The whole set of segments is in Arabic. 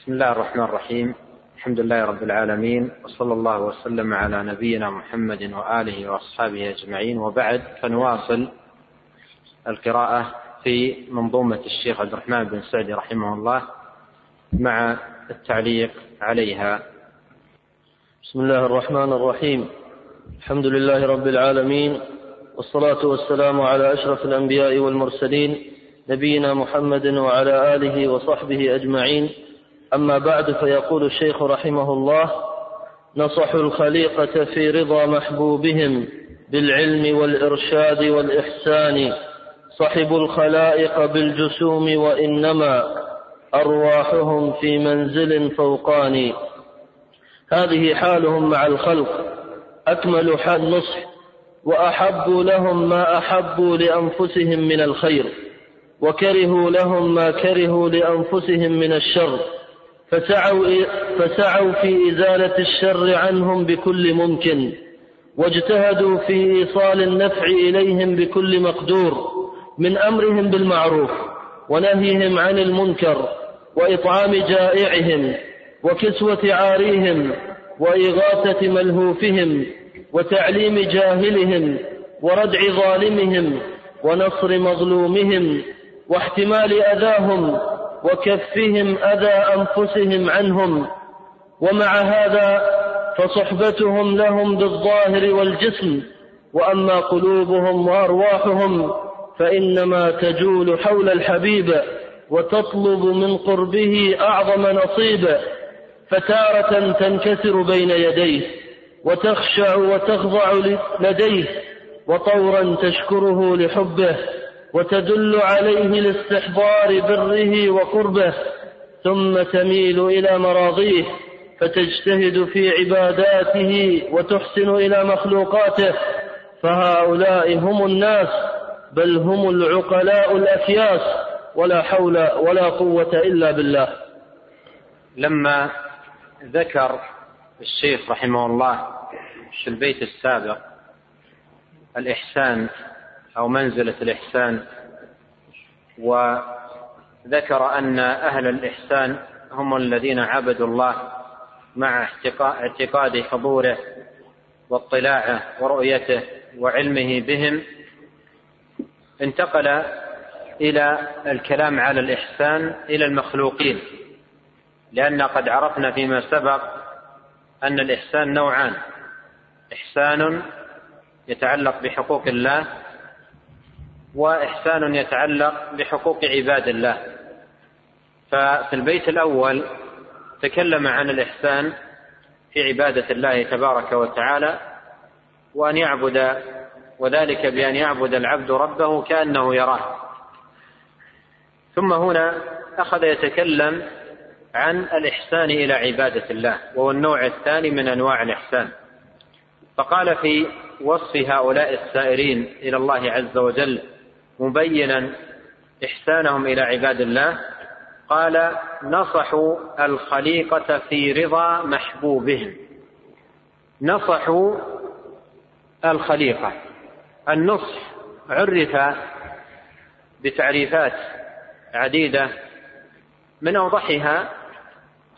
بسم الله الرحمن الرحيم. الحمد لله رب العالمين وصلى الله وسلم على نبينا محمد وآله وأصحابه أجمعين. وبعد فنواصل القراءة في منظومة الشيخ عبد الرحمن بن سعدي رحمه الله مع التعليق عليها. بسم الله الرحمن الرحيم. الحمد لله رب العالمين والصلاة والسلام على أشرف الأنبياء والمرسلين نبينا محمد وعلى آله وصحبه أجمعين. أما بعد فيقول الشيخ رحمه الله نصحوا الخليقة في رضا محبوبهم بالعلم والإرشاد والإحسان صحبوا الخلائق بالجسوم وإنما أرواحهم في منزل فوقاني هذه حالهم مع الخلق أكمل حال نصح وأحبوا لهم ما أحبوا لأنفسهم من الخير وكرهوا لهم ما كرهوا لأنفسهم من الشر. فسعوا, فسعوا في إزالة الشر عنهم بكل ممكن واجتهدوا في إيصال النفع إليهم بكل مقدور من أمرهم بالمعروف ونهيهم عن المنكر وإطعام جائعهم وكسوة عاريهم وإغاثة ملهوفهم وتعليم جاهلهم وردع ظالمهم ونصر مظلومهم واحتمال أذاهم وكفهم أذى أنفسهم عنهم. ومع هذا فصحبتهم لهم بالظاهر والجسم. وأما قلوبهم وأرواحهم فإنما تجول حول الحبيب وتطلب من قربه أعظم نصيب. فتارة تنكسر بين يديه وتخشع وتخضع لديه وطورا تشكره لحبه. وتدل عليه لاستحضار بره وقربه ثم تميل إلى مراضيه فتجتهد في عباداته وتحسن إلى مخلوقاته. فهؤلاء هم الناس بل هم العقلاء الأكياس ولا حول ولا قوة إلا بالله. لما ذكر الشيخ رحمه الله في البيت السابق الإحسان أو منزلة الإحسان. وذكر أن أهل الإحسان هم الذين عبدوا الله مع اعتقاد حضوره واطلاعه ورؤيته وعلمه بهم. انتقل إلى الكلام على الإحسان إلى المخلوقين لأن قد عرفنا فيما سبق أن الإحسان نوعان إحسان يتعلق بحقوق الله وإحسان يتعلق بحقوق عباد الله. ففي البيت الأول تكلم عن الإحسان في عبادة الله تبارك وتعالى وأن يعبد وذلك بأن يعبد العبد ربه كأنه يراه. ثم هنا أخذ يتكلم عن الإحسان إلى عبادة الله وهو النوع الثاني من أنواع الإحسان. فقال في وصف هؤلاء السائرين إلى الله عز وجل مبينا إحسانهم إلى عباد الله قال نصحوا الخليقة في رضا محبوبهم. نصحوا الخليقة. النصح عرف بتعريفات عديدة من أوضحها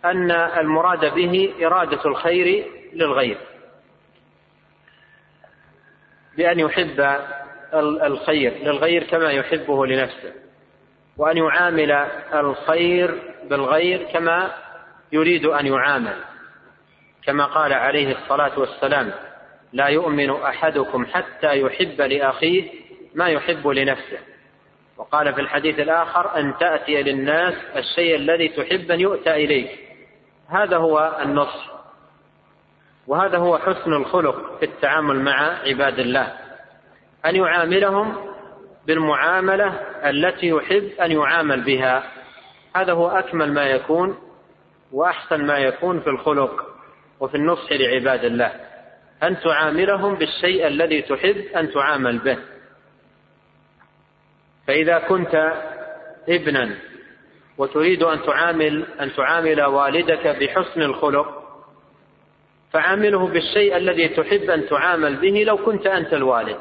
أن المراد به إرادة الخير للغير. بأن يحب الخير للغير كما يحبه لنفسه. وأن يعامل الخير بالغير كما يريد أن يعامل. كما قال عليه الصلاة والسلام لا يؤمن أحدكم حتى يحب لأخيه ما يحب لنفسه. وقال في الحديث الآخر أن تأتي للناس الشيء الذي تحب أن يؤتى إليك. هذا هو النصح. وهذا هو حسن الخلق في التعامل مع عباد الله. أن يعاملهم بالمعاملة التي يحب أن يعامل بها. هذا هو أكمل ما يكون وأحسن ما يكون في الخلق وفي النصح لعباد الله. أن تعاملهم بالشيء الذي تحب أن تعامل به. فإذا كنت ابنا وتريد أن تعامل أن تعامل والدك بحسن الخلق فعامله بالشيء الذي تحب أن تعامل به لو كنت أنت الوالد.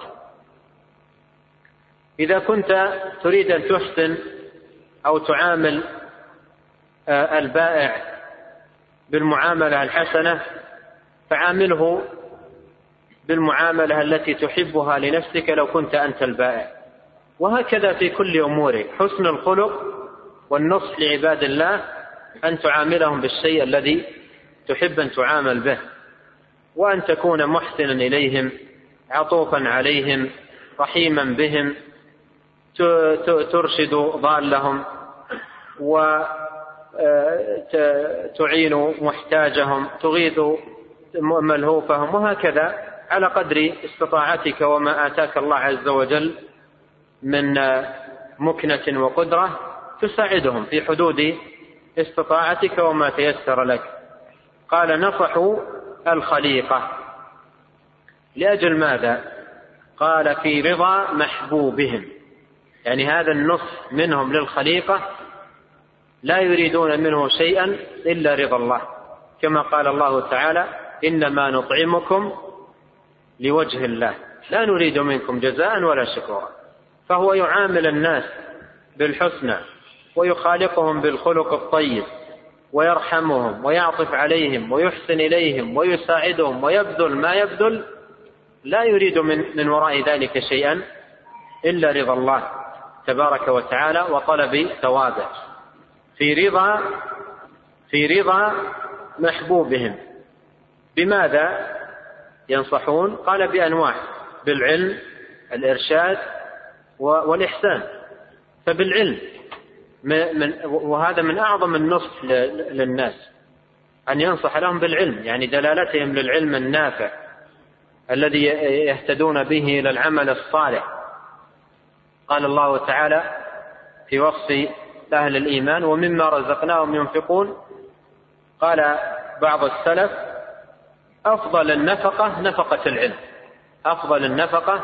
إذا كنت تريد أن تحسن أو تعامل آه، البائع بالمعاملة الحسنة فعامله بالمعاملة التي تحبها لنفسك لو كنت أنت البائع. وهكذا في كل أمورك حسن الخلق والنصح لعباد الله أن تعاملهم بالشيء الذي تحب أن تعامل به وأن تكون محسنا إليهم عطوفا عليهم رحيما بهم. ترشد ضالهم وتعين آه، محتاجهم تغيث ملهوفهم وهكذا على قدر استطاعتك وما آتاك الله عز وجل من مكنة وقدرة تساعدهم في حدود استطاعتك وما تيسر لك. قال نصحوا الخليقة. لأجل ماذا؟ قال في رضا محبوبهم. يعني هذا النصح منهم للخليقة لا يريدون منه شيئا إلا رضا الله. كما قال الله تعالى إنما نطعمكم لوجه الله. لا نريد منكم جزاء ولا شكورا. فهو يعامل الناس بالحسنى ويخالقهم بالخلق الطيب ويرحمهم ويعطف عليهم ويحسن إليهم ويساعدهم ويبذل ما يبذل. لا يريد من من وراء ذلك شيئا إلا رضا الله. تبارك وتعالى وطلب ثوابه في رضا في رضا محبوبهم. بماذا ينصحون؟ قال بأنواع بالعلم الإرشاد والإحسان. فبالعلم من وهذا من أعظم النصح للناس أن ينصح لهم بالعلم. يعني دلالتهم للعلم النافع الذي يهتدون به إلى العمل الصالح. قال الله تعالى في وصف أهل الإيمان ومما رزقناهم ينفقون. قال بعض السلف أفضل النفقة نفقة العلم. أفضل النفقة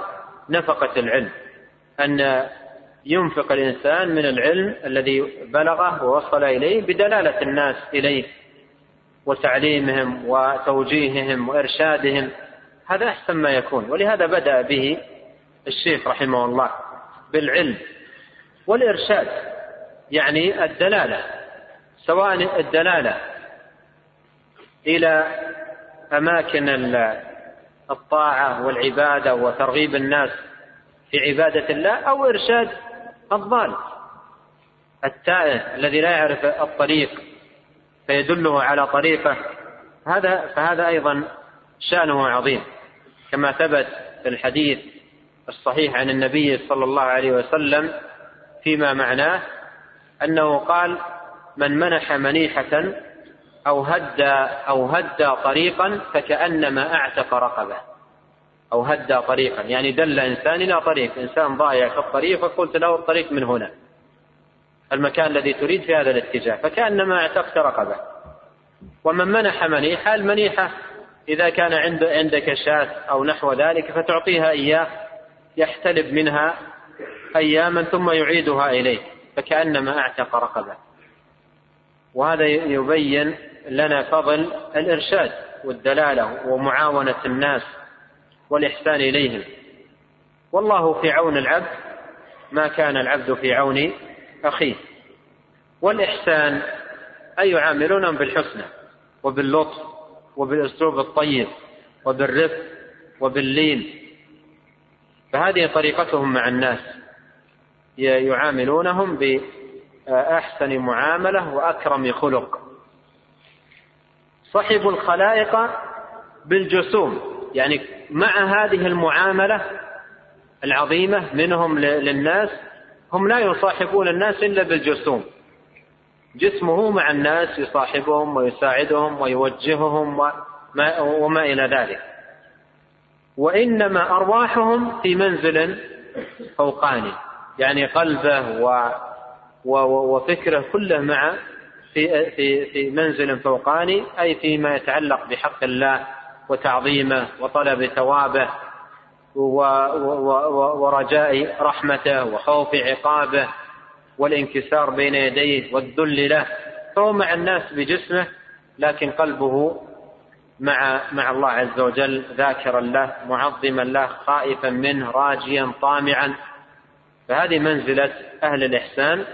نفقة العلم. أن ينفق الإنسان من العلم الذي بلغه ووصل إليه بدلالة الناس إليه وتعليمهم وتوجيههم وإرشادهم. هذا أحسن ما يكون ولهذا بدأ به الشيخ رحمه الله. بالعلم والإرشاد يعني الدلالة سواء الدلالة إلى أماكن الطاعة والعبادة وترغيب الناس في عبادة الله أو إرشاد الضال التائه الذي لا يعرف الطريق فيدله على طريقه. هذا فهذا أيضا شأنه عظيم كما ثبت في الحديث الصحيح عن النبي صلى الله عليه وسلم فيما معناه أنه قال من منح منيحة أو هدى أو هدى طريقا فكأنما أعتق رقبة. أو هدى طريقا يعني دل إنسان إلى طريق إنسان ضايع في الطريق فقلت له الطريق من هنا. المكان الذي تريد في هذا الاتجاه فكأنما اعتقت رقبة. ومن منح منيحة المنيحة إذا كان عند عندك شاة أو نحو ذلك فتعطيها إياه. يحتلب منها أياما ثم يعيدها إليك فكأنما أعتق رقبة. وهذا يبين لنا فضل الإرشاد والدلالة ومعاونة الناس والإحسان إليهم. والله في عون العبد ما كان العبد في عون أخيه. والإحسان أي يعاملونهم بالحسنى وباللطف وبالأسلوب الطيب وبالرفق وباللين فهذه طريقتهم مع الناس. يعاملونهم بأحسن معاملة وأكرم خلق. صحبوا الخلائق بالجسوم. يعني مع هذه المعاملة العظيمة منهم للناس هم لا يصاحبون الناس إلا بالجسوم. جسمه مع الناس يصاحبهم ويساعدهم ويوجههم وما, وما إلى ذلك. وإنما أرواحهم في منزل فوقاني يعني قلبه و وفكره كله مع في في في منزل فوقاني أي فيما يتعلق بحق الله وتعظيمه وطلب ثوابه ورجاء رحمته وخوف عقابه والانكسار بين يديه والذل له فهو مع الناس بجسمه لكن قلبه مع مع الله عز وجل ذاكرا له معظما له خائفا منه راجيا طامعا. فهذه منزلة أهل الإحسان.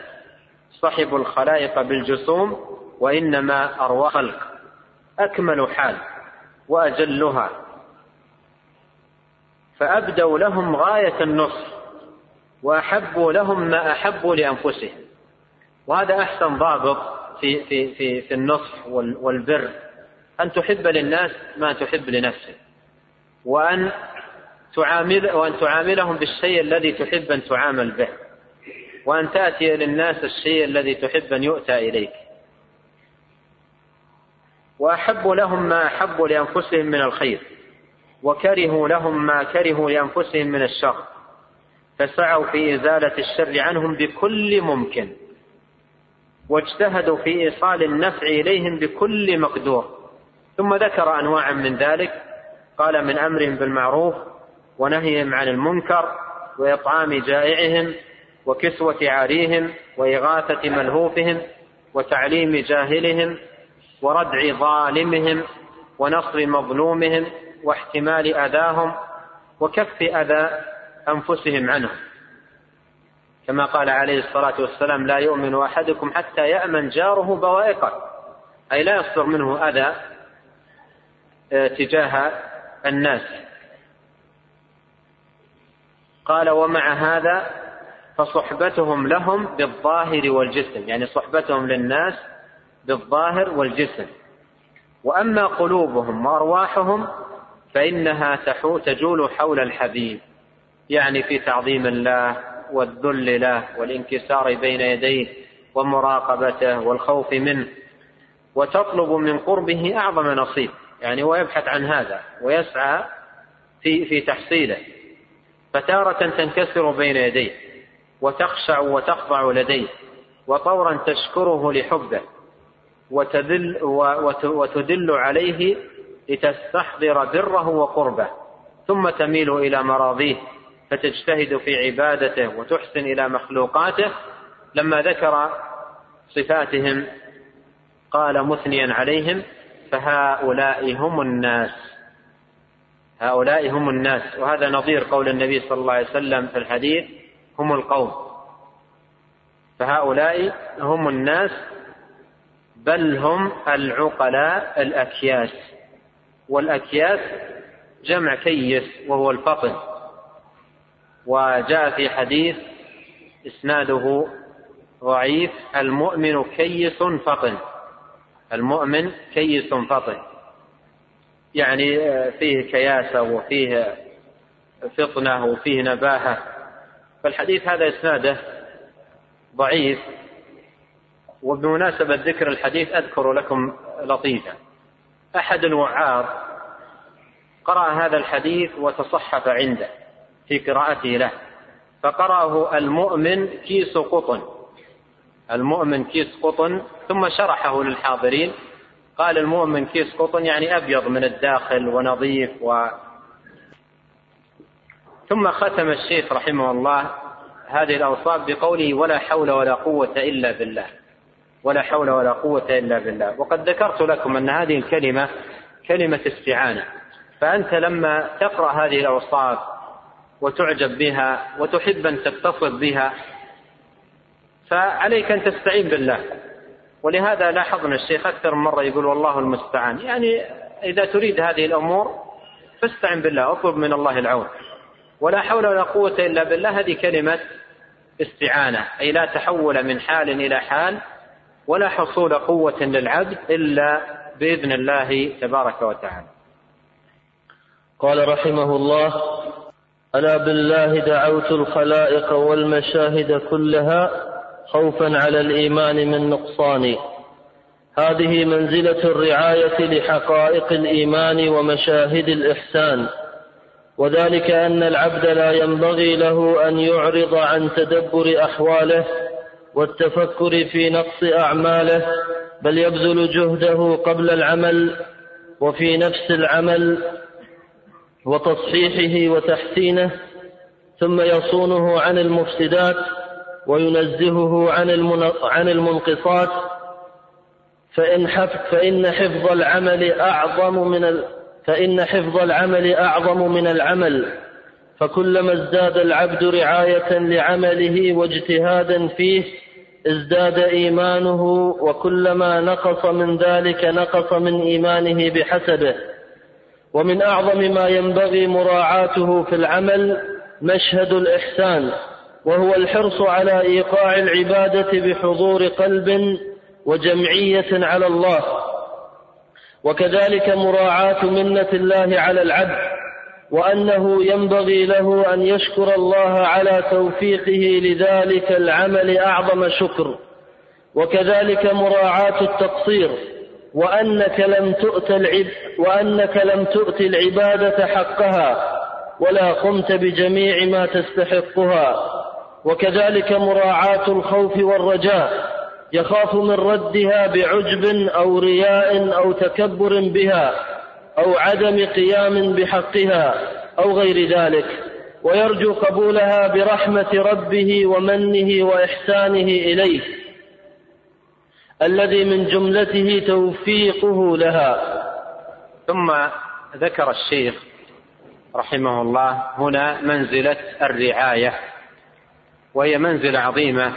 صحبوا الخلائق بالجسوم وإنما أرواح خلق. أكمل حال وأجلها. فأبدوا لهم غاية النصر وأحبوا لهم ما أحبوا لأنفسهم. وهذا أحسن ضابط في في في في النصح والبر. أن تحب للناس ما تحب لنفسك وأن تعامل وأن تعاملهم بالشيء الذي تحب أن تعامل به وأن تأتي للناس الشيء الذي تحب أن يؤتى إليك. وأحبوا لهم ما أحبوا لأنفسهم من الخير وكرهوا لهم ما كرهوا لأنفسهم من الشر فسعوا في إزالة الشر عنهم بكل ممكن واجتهدوا في إيصال النفع إليهم بكل مقدور. ثم ذكر أنواعا من ذلك. قال من أمرهم بالمعروف ونهيهم عن المنكر وإطعام جائعهم وكسوة عاريهم وإغاثة ملهوفهم وتعليم جاهلهم وردع ظالمهم ونصر مظلومهم واحتمال أذاهم وكف أذى أنفسهم عنهم. كما قال عليه الصلاة والسلام لا يؤمن أحدكم حتى يأمن جاره بوائقه. أي لا يصدر منه أذى تجاه الناس. قال ومع هذا فصحبتهم لهم بالظاهر والجسم. يعني صحبتهم للناس بالظاهر والجسم. وأما قلوبهم وأرواحهم فإنها تجول حول الحبيب يعني في تعظيم الله والذل له والانكسار بين يديه ومراقبته والخوف منه وتطلب من قربه أعظم نصيب. يعني ويبحث عن هذا ويسعى في في تحصيله. فتارة تنكسر بين يديه وتخشع وتخضع لديه وطورا تشكره لحبه وتدل وتدل عليه لتستحضر بره وقربه ثم تميل إلى مراضيه فتجتهد في عبادته وتحسن إلى مخلوقاته. لما ذكر صفاتهم قال مثنيا عليهم فهؤلاء هم الناس. هؤلاء هم الناس. وهذا نظير قول النبي صلى الله عليه وسلم في الحديث هم القوم. فهؤلاء هم الناس بل هم العقلاء الأكياس. والأكياس جمع كيس وهو الفطن وجاء في حديث إسناده ضعيف المؤمن كيس فطن المؤمن كيس فطن يعني فيه كياسة وفيه فطنة وفيه نباهة. فالحديث هذا إسناده ضعيف وبمناسبة ذكر الحديث أذكر لكم لطيفة. أحد الوعاظ قرأ هذا الحديث وتصحف عنده في قراءته له فقرأه المؤمن كيس قطن. المؤمن كيس قطن ثم شرحه للحاضرين. قال المؤمن كيس قطن يعني أبيض من الداخل ونظيف و ثم ختم الشيخ رحمه الله هذه الأوصاف بقوله ولا حول ولا قوة إلا بالله. ولا حول ولا قوة إلا بالله. وقد ذكرت لكم أن هذه الكلمة كلمة استعانة. فأنت لما تقرأ هذه الأوصاف وتعجب بها وتحب أن تتصف بها فعليك أن تستعين بالله. ولهذا لاحظنا الشيخ أكثر من مرة يقول والله المستعان. يعني إذا تريد هذه الأمور فاستعن بالله اطلب من الله العون. ولا حول ولا قوة إلا بالله هذه كلمة استعانة. أي لا تحول من حال إلى حال ولا حصول قوة للعبد إلا بإذن الله تبارك وتعالى. قال رحمه الله ألا بالله دعوت الخلائق والمشاهد كلها خوفا على الإيمان من نقصان. هذه منزلة الرعاية لحقائق الإيمان ومشاهد الإحسان. وذلك أن العبد لا ينبغي له أن يعرض عن تدبر أحواله والتفكر في نقص أعماله بل يبذل جهده قبل العمل وفي نفس العمل وتصحيحه وتحسينه ثم يصونه عن المفسدات وينزهه عن عن المنقصات فإن حفظ فإن حفظ العمل أعظم من فإن حفظ العمل أعظم من العمل فكلما ازداد العبد رعاية لعمله واجتهادا فيه ازداد إيمانه وكلما نقص من ذلك نقص من إيمانه بحسبه. ومن أعظم ما ينبغي مراعاته في العمل مشهد الإحسان. وهو الحرص على إيقاع العبادة بحضور قلب وجمعية على الله. وكذلك مراعاة منة الله على العبد وأنه ينبغي له أن يشكر الله على توفيقه لذلك العمل أعظم شكر. وكذلك مراعاة التقصير وأنك لم تؤت العب وأنك لم تؤت العبادة حقها ولا قمت بجميع ما تستحقها. وكذلك مراعاة الخوف والرجاء يخاف من ردها بعجب أو رياء أو تكبر بها أو عدم قيام بحقها أو غير ذلك. ويرجو قبولها برحمة ربه ومنه وإحسانه إليه الذي من جملته توفيقه لها. ثم ذكر الشيخ رحمه الله هنا منزلة الرعاية. وهي منزلة عظيمة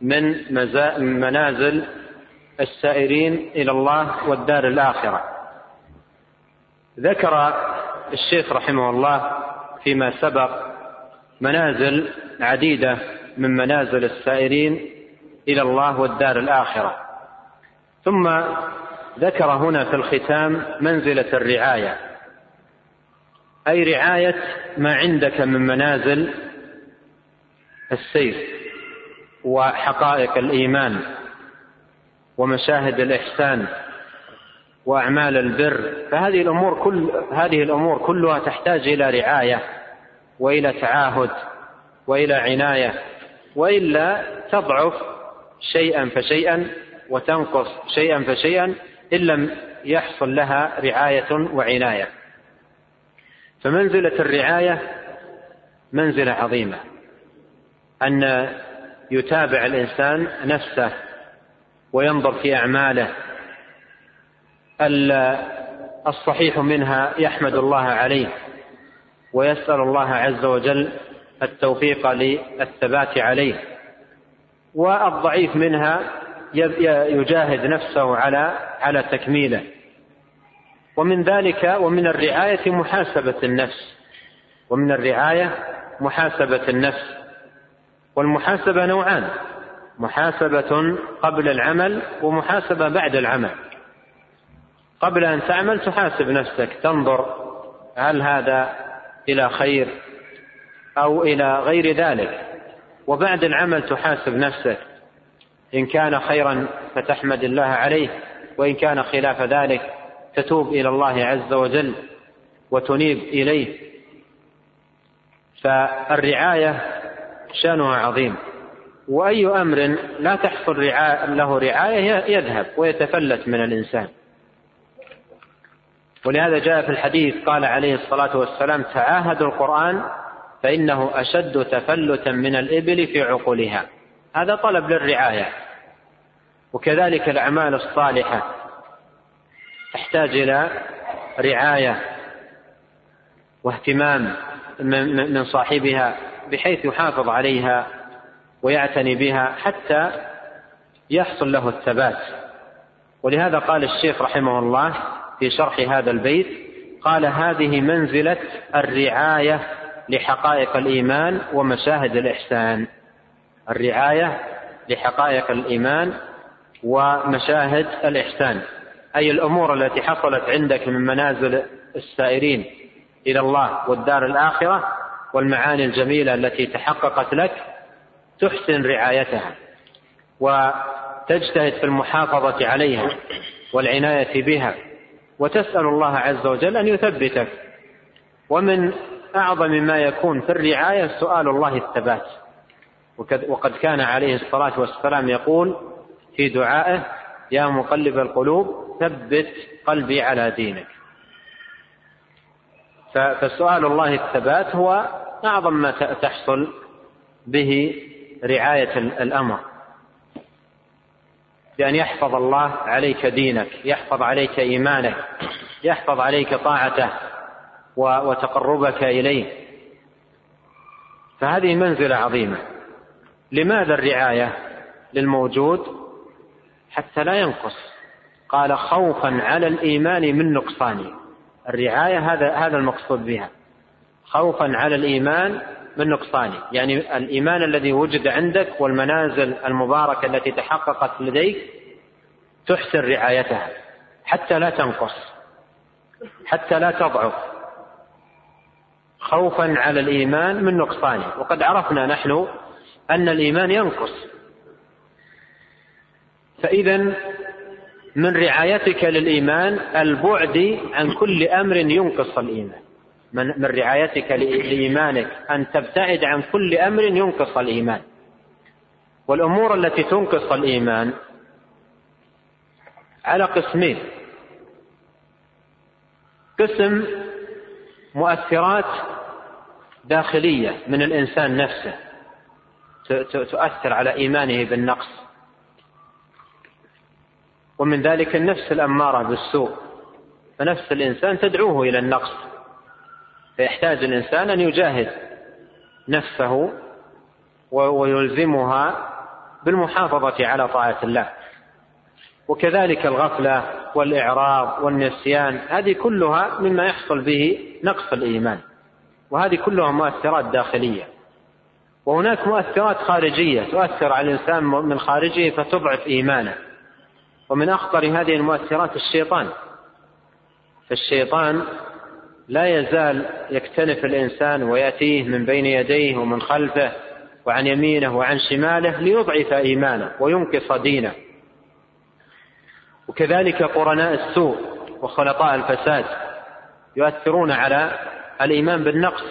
من منازل السائرين إلى الله والدار الآخرة. ذكر الشيخ رحمه الله فيما سبق منازل عديدة من منازل السائرين إلى الله والدار الآخرة. ثم ذكر هنا في الختام منزلة الرعاية. أي رعاية ما عندك من منازل السير وحقائق الإيمان ومشاهد الإحسان وأعمال البر فهذه الأمور كل هذه الأمور كلها تحتاج إلى رعاية وإلى تعاهد وإلى عناية وإلا تضعف شيئا فشيئا وتنقص شيئا فشيئا إن لم يحصل لها رعاية وعناية. فمنزلة الرعاية منزلة عظيمة. أن يتابع الإنسان نفسه وينظر في أعماله. الصحيح منها يحمد الله عليه ويسأل الله عز وجل التوفيق للثبات عليه. والضعيف منها يجاهد نفسه على على تكميله. ومن ذلك ومن الرعاية محاسبة النفس. ومن الرعاية محاسبة النفس. والمحاسبة نوعان. محاسبة قبل العمل ومحاسبة بعد العمل. قبل أن تعمل تحاسب نفسك تنظر هل هذا إلى خير أو إلى غير ذلك. وبعد العمل تحاسب نفسك. إن كان خيرا فتحمد الله عليه وإن كان خلاف ذلك تتوب إلى الله عز وجل وتنيب إليه. فالرعاية شأنها عظيم. وأي أمر لا تحصل له رعاية يذهب ويتفلت من الإنسان. ولهذا جاء في الحديث قال عليه الصلاة والسلام تعاهدوا القرآن فإنه أشد تفلتا من الإبل في عقولها. هذا طلب للرعاية. وكذلك الأعمال الصالحة تحتاج إلى رعاية واهتمام من صاحبها. بحيث يحافظ عليها ويعتني بها حتى يحصل له الثبات. ولهذا قال الشيخ رحمه الله في شرح هذا البيت قال هذه منزلة الرعاية لحقائق الإيمان ومشاهد الإحسان. الرعاية لحقائق الإيمان ومشاهد الإحسان. أي الأمور التي حصلت عندك من منازل السائرين إلى الله والدار الآخرة والمعاني الجميلة التي تحققت لك تحسن رعايتها وتجتهد في المحافظة عليها والعناية بها وتسأل الله عز وجل أن يثبتك. ومن أعظم ما يكون في الرعاية سؤال الله الثبات. وقد كان عليه الصلاة والسلام يقول في دعائه يا مقلب القلوب ثبت قلبي على دينك. فسؤال الله الثبات هو أعظم ما تحصل به رعاية الأمر. بأن يحفظ الله عليك دينك يحفظ عليك إيمانك يحفظ عليك طاعته وتقربك إليه. فهذه منزلة عظيمة. لماذا الرعاية للموجود حتى لا ينقص؟ قال خوفا على الإيمان من نقصانه. الرعاية هذا هذا المقصود بها. خوفا على الإيمان من نقصانه. يعني الإيمان الذي وجد عندك والمنازل المباركة التي تحققت لديك تحسن رعايتها. حتى لا تنقص. حتى لا تضعف. خوفا على الإيمان من نقصانه. وقد عرفنا نحن أن الإيمان ينقص. فإذا من رعايتك للإيمان البعد عن كل أمر ينقص الإيمان. من, من رعايتك لإيمانك أن تبتعد عن كل أمر ينقص الإيمان. والأمور التي تنقص الإيمان على قسمين. قسم مؤثرات داخلية من الإنسان نفسه تؤثر على إيمانه بالنقص. ومن ذلك النفس الأمارة بالسوء. فنفس الإنسان تدعوه إلى النقص. فيحتاج الإنسان أن يجاهد نفسه ويلزمها بالمحافظة على طاعة الله. وكذلك الغفلة والإعراض والنسيان هذه كلها مما يحصل به نقص الإيمان. وهذه كلها مؤثرات داخلية. وهناك مؤثرات خارجية تؤثر على الإنسان من خارجه فتضعف إيمانه. ومن أخطر هذه المؤثرات الشيطان. فالشيطان لا يزال يكتنف الإنسان ويأتيه من بين يديه ومن خلفه وعن يمينه وعن شماله ليضعف إيمانه وينقص دينه. وكذلك قرناء السوء وخلطاء الفساد يؤثرون على الإيمان بالنقص.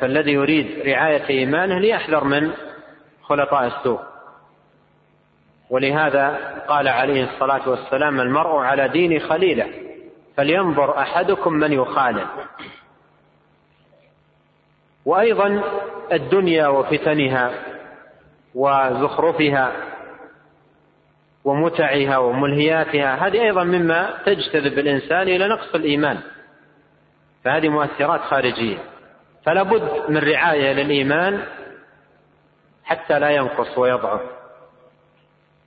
فالذي يريد رعاية إيمانه ليحذر من خلطاء السوء. ولهذا قال عليه الصلاة والسلام المرء على دين خليله. فلينظر أحدكم من يخالف. وأيضا الدنيا وفتنها وزخرفها ومتعها وملهياتها هذه أيضا مما تجتذب الإنسان إلى نقص الإيمان. فهذه مؤثرات خارجية. فلا بد من رعاية للإيمان حتى لا ينقص ويضعف.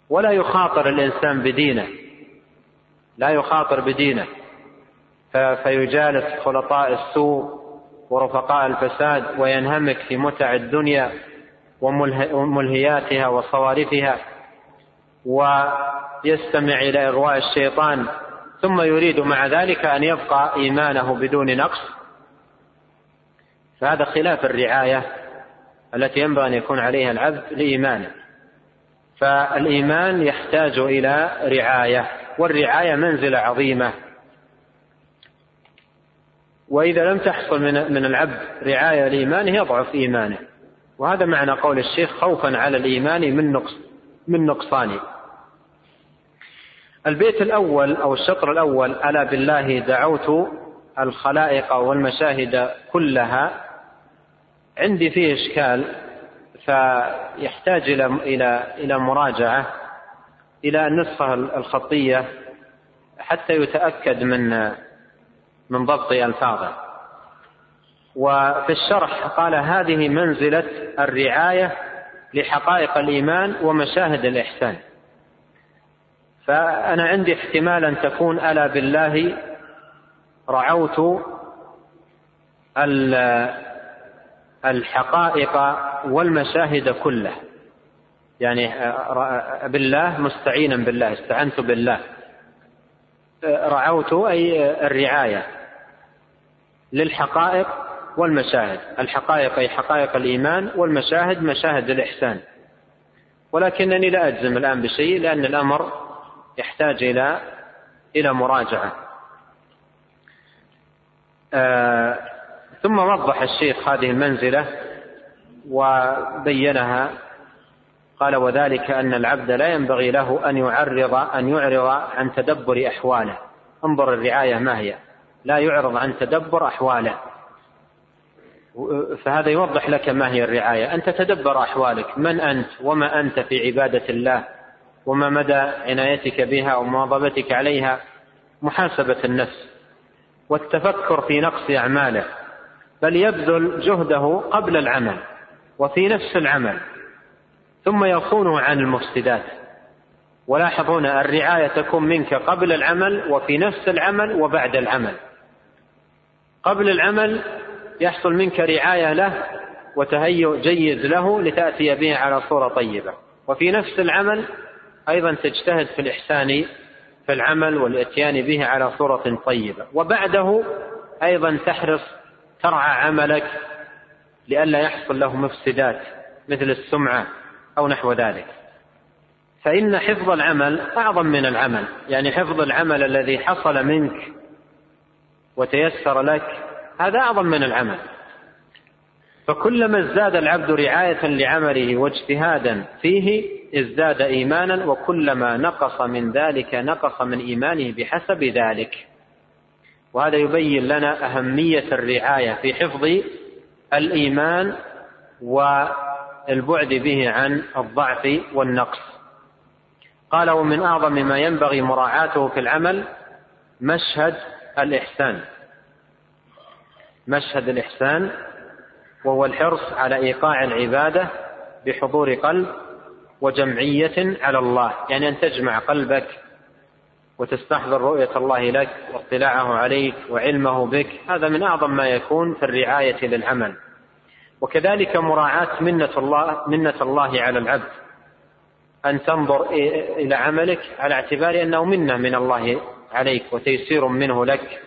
ولا يخاطر الإنسان بدينه. لا يخاطر بدينه. فيجالس خلطاء السوء ورفقاء الفساد وينهمك في متع الدنيا وملهياتها وصوارفها ويستمع إلى إغواء الشيطان ثم يريد مع ذلك أن يبقى إيمانه بدون نقص. فهذا خلاف الرعاية التي ينبغي أن يكون عليها العبد لإيمانه. فالإيمان يحتاج إلى رعاية والرعاية منزلة عظيمة. وإذا لم تحصل من من العبد رعاية لإيمانه يضعف إيمانه. وهذا معنى قول الشيخ خوفا على الإيمان من نقص من نقصانه. البيت الأول أو الشطر الأول ألا بالله دعوت الخلائق والمشاهد كلها. عندي فيه إشكال فيحتاج إلى إلى إلى مراجعة إلى النسخة الخطية حتى يتأكد من من ضبط ألفاظه وفي الشرح قال هذه منزلة الرعاية لحقائق الإيمان ومشاهد الإحسان. فأنا عندي احتمال أن تكون ألا بالله رعوت الحقائق والمشاهد كله يعني بالله مستعينا بالله استعنت بالله. رعوت أي الرعاية. للحقائق والمشاهد. الحقائق أي حقائق الإيمان والمشاهد مشاهد الإحسان. ولكنني لا أجزم الآن بشيء لأن الأمر يحتاج إلى إلى مراجعة. آه ثم وضح الشيخ هذه المنزلة وبينها قال وذلك أن العبد لا ينبغي له أن يعرض أن يعرض عن تدبر أحواله. انظر الرعاية ما هي. لا يعرض عن تدبر أحواله. فهذا يوضح لك ما هي الرعاية. أن تتدبر أحوالك. من أنت؟ وما أنت في عبادة الله؟ وما مدى عنايتك بها ومواظبتك عليها؟ محاسبة النفس. والتفكر في نقص أعماله. بل يبذل جهده قبل العمل وفي نفس العمل. ثم يصونه عن المفسدات. ولاحظون الرعاية تكون منك قبل العمل وفي نفس العمل وبعد العمل. قبل العمل يحصل منك رعاية له وتهيؤ جيد له لتأتي به على صورة طيبة. وفي نفس العمل أيضا تجتهد في الإحسان في العمل والإتيان به على صورة طيبة. وبعده أيضا تحرص ترعى عملك لئلا يحصل له مفسدات مثل السمعة أو نحو ذلك. فإن حفظ العمل أعظم من العمل. يعني حفظ العمل الذي حصل منك وتيسر لك هذا أعظم من العمل. فكلما ازداد العبد رعاية لعمله واجتهادا فيه ازداد إيمانا وكلما نقص من ذلك نقص من إيمانه بحسب ذلك. وهذا يبين لنا أهمية الرعاية في حفظ الإيمان والبعد به عن الضعف والنقص. قال ومن أعظم ما ينبغي مراعاته في العمل مشهد الإحسان. مشهد الإحسان وهو الحرص على إيقاع العبادة بحضور قلب وجمعية على الله. يعني أن تجمع قلبك وتستحضر رؤية الله لك واطلاعه عليك وعلمه بك. هذا من أعظم ما يكون في الرعاية للعمل. وكذلك مراعاة منة الله منة الله على العبد. أن تنظر إلى عملك على اعتبار أنه منة من الله عليك وتيسير منه لك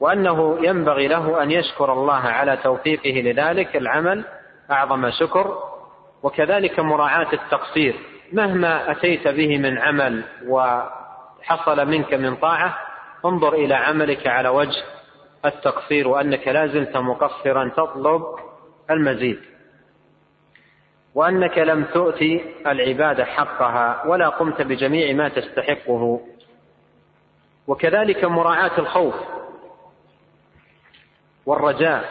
وأنه ينبغي له أن يشكر الله على توفيقه لذلك العمل أعظم شكر وكذلك مراعاة التقصير. مهما أتيت به من عمل وحصل منك من طاعة انظر إلى عملك على وجه التقصير وأنك لا زلت مقصرا تطلب المزيد. وأنك لم تؤتي العبادة حقها ولا قمت بجميع ما تستحقه. وكذلك مراعاة الخوف والرجاء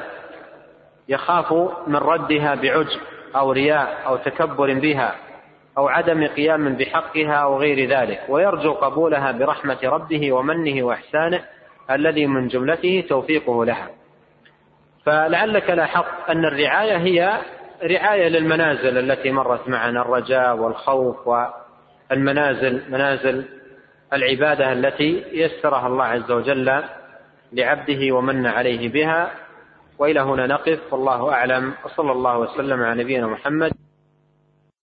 يخاف من ردها بعجب أو رياء أو تكبر بها أو عدم قيام بحقها أو غير ذلك ويرجو قبولها برحمة ربه ومنه وإحسانه الذي من جملته توفيقه لها. فلعلك لاحظت أن الرعاية هي رعاية للمنازل التي مرت معنا الرجاء والخوف والمنازل منازل العبادة التي يسرها الله عز وجل لعبده ومن عليه بها. وإلى هنا نقف والله أعلم وصلى الله وسلم على نبينا محمد.